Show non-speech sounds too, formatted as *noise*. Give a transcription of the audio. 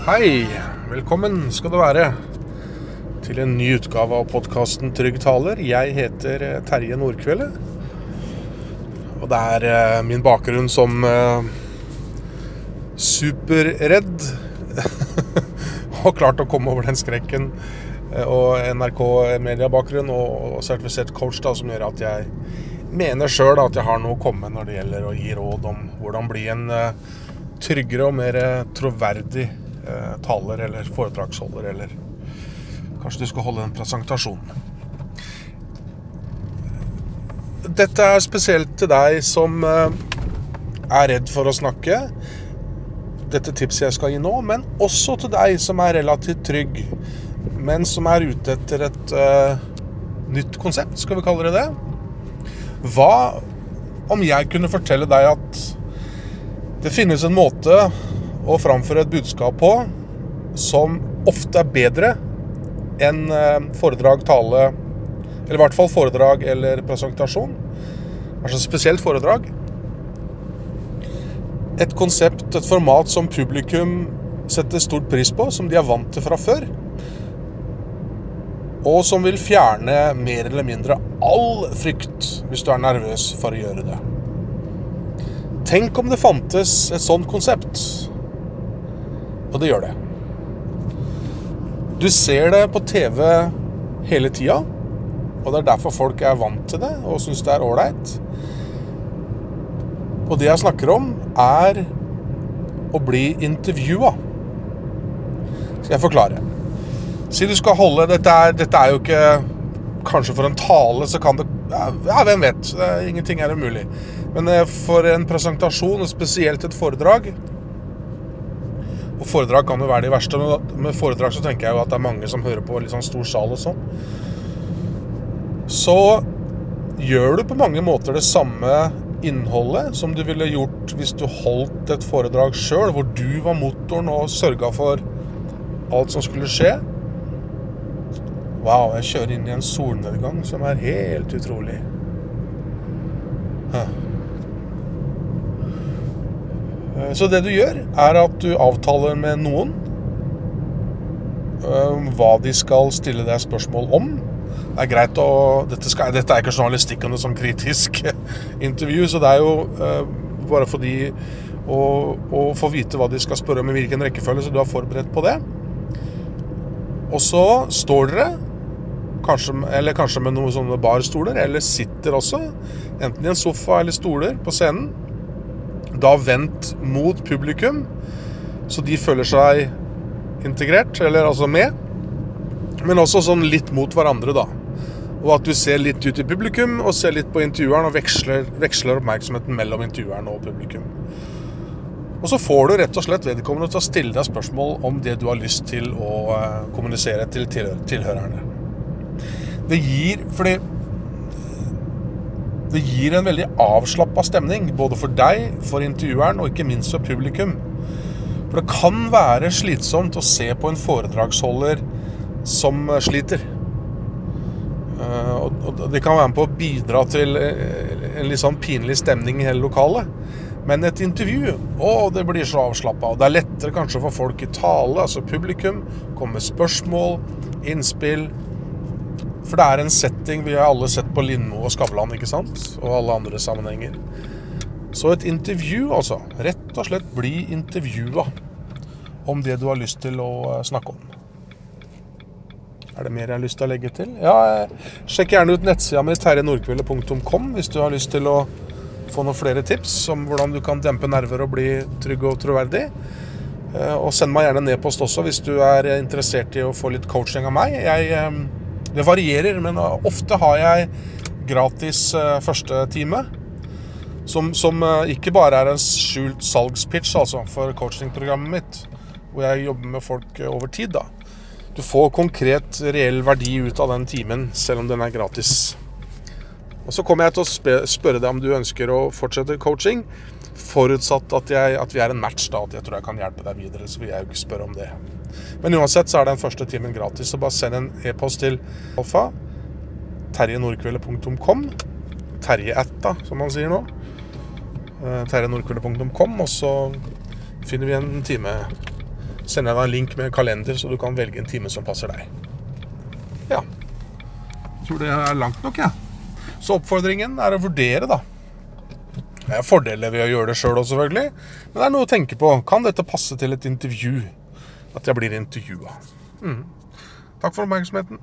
Hei, velkommen skal du være til en ny utgave av podkasten Trygg taler. Jeg heter eh, Terje Nordkvelde. Og det er eh, min bakgrunn som eh, superredd *laughs* og klart å komme over den skrekken. Og NRK-mediebakgrunn og sertifisert coach da, som gjør at jeg mener sjøl at jeg har noe å komme med når det gjelder å gi råd om hvordan bli en tryggere og mer troverdig taler eller foredragsholder, eller kanskje du skal holde en presentasjon. Dette er spesielt til deg som eh, er redd for å snakke. Dette tipset jeg skal gi nå, men også til deg som er relativt trygg, men som er ute etter et uh, nytt konsept, skal vi kalle det det. Hva om jeg kunne fortelle deg at det finnes en måte å framføre et budskap på som ofte er bedre enn eh, foredrag, tale Eller i hvert fall foredrag eller presentasjon. Altså spesielt foredrag. Et konsept, et format som publikum setter stort pris på, som de er vant til fra før. Og som vil fjerne mer eller mindre all frykt hvis du er nervøs for å gjøre det. Tenk om det fantes et sånt konsept. Det gjør det. Du ser det på TV hele tida, og det er derfor folk er vant til det og syns det er ålreit. Og det jeg snakker om, er å bli intervjua. Skal jeg forklare. Si du skal holde Dette er, dette er jo ikke Kanskje for en tale så kan det Ja, hvem vet? Ingenting er umulig. Men eh, for en presentasjon, og spesielt et foredrag Og foredrag kan jo være de verste, men med foredrag så tenker jeg jo at det er mange som hører på litt sånn stor sal og sånn. Så gjør du på mange måter det samme innholdet som du ville gjort hvis du holdt et foredrag sjøl, hvor du var motoren og sørga for alt som skulle skje. Wow, jeg kjører inn i en solnedgang som er helt utrolig. Huh. Eh, Så det du gjør, er at du avtaler med noen eh, hva de skal stille deg spørsmål om. Det er greit å Dette, skal, dette er ikke journalistikk og noe sånn kritisk *laughs* intervju, så det er jo eh, bare for de å, å få vite hva de skal spørre om i hvilken rekkefølge, så du er forberedt på det. Og så står dere, kanskje, eller kanskje med noen sånne barstoler, eller sitter også, enten i en sofa eller stoler på scenen. Da vendt mot publikum, så de føler seg integrert, eller altså med. Men også sånn litt mot hverandre, da. Og at du ser litt ut i publikum, og ser litt på intervjueren, og veksler, veksler oppmerksomheten mellom intervjueren og publikum. Og så får du rett og slett vedkommende til å stille deg spørsmål om det du har lyst til å eh, kommunisere til tilhørerne. Det gir Fordi det gir en veldig avslappa stemning, både for deg, for intervjueren og ikke minst for publikum. For det kan være slitsomt å se på en foredragsholder som sliter. Eh, Og det kan være med på å bidra til eh, en litt sånn pinlig stemning i hele lokalet. Men et intervju, å, det blir så avslappa. Det er lettere kanskje for folk i tale, altså publikum, komme med spørsmål, innspill. For det er en setting vi har alle sett på Lindmo og Skavlan, ikke sant? Og alle andre sammenhenger. Så et intervju, altså. Rett og slett bli intervjua om det du har lyst til å eh, snakke om. Er det mer jeg har lyst til å legge til? Ja, eh, sjekk gjerne ut nettsida mi terjenordkvelde.com hvis du har lyst til å få noen flere tips om hvordan du kan dempe nerver og bli trygg og troverdig. Eh, Og send meg gjerne en e-post også hvis du er interessert i å få litt coaching av meg. Jeg, det varierer, men ofte har jeg gratis eh, første time. Som, som eh, ikke bare er en skjult salgspitch altså, for coachingprogrammet mitt, hvor jeg jobber med folk eh, over tid. da. Du får konkret, reell verdi ut av den timen, selv om den er gratis. Og Så kommer jeg til å spørre deg om du ønsker å fortsette coaching, forutsatt at, jeg, at vi er en match, da, at jeg tror jeg kan hjelpe deg videre. Så vil jeg jo ikke spørre om det. Men uansett så er den første timen gratis, så bare send en e-post til alfa. terjenordkveldet.com. Terjeatta, som man sier nå. Terjenordkveldet.com. og så finner vi en time sender jeg deg en link med en kalender, så du kan velge en time som passer deg. Ja. Jeg tror det er langt nok, jeg. Ja. Så oppfordringen er å vurdere, da. Det er fordeler ved å gjøre det sjøl òg, selvfølgelig. Men det er noe å tenke på. Kan dette passe til et intervju? At jeg blir intervjua. Mm. Takk for oppmerksomheten.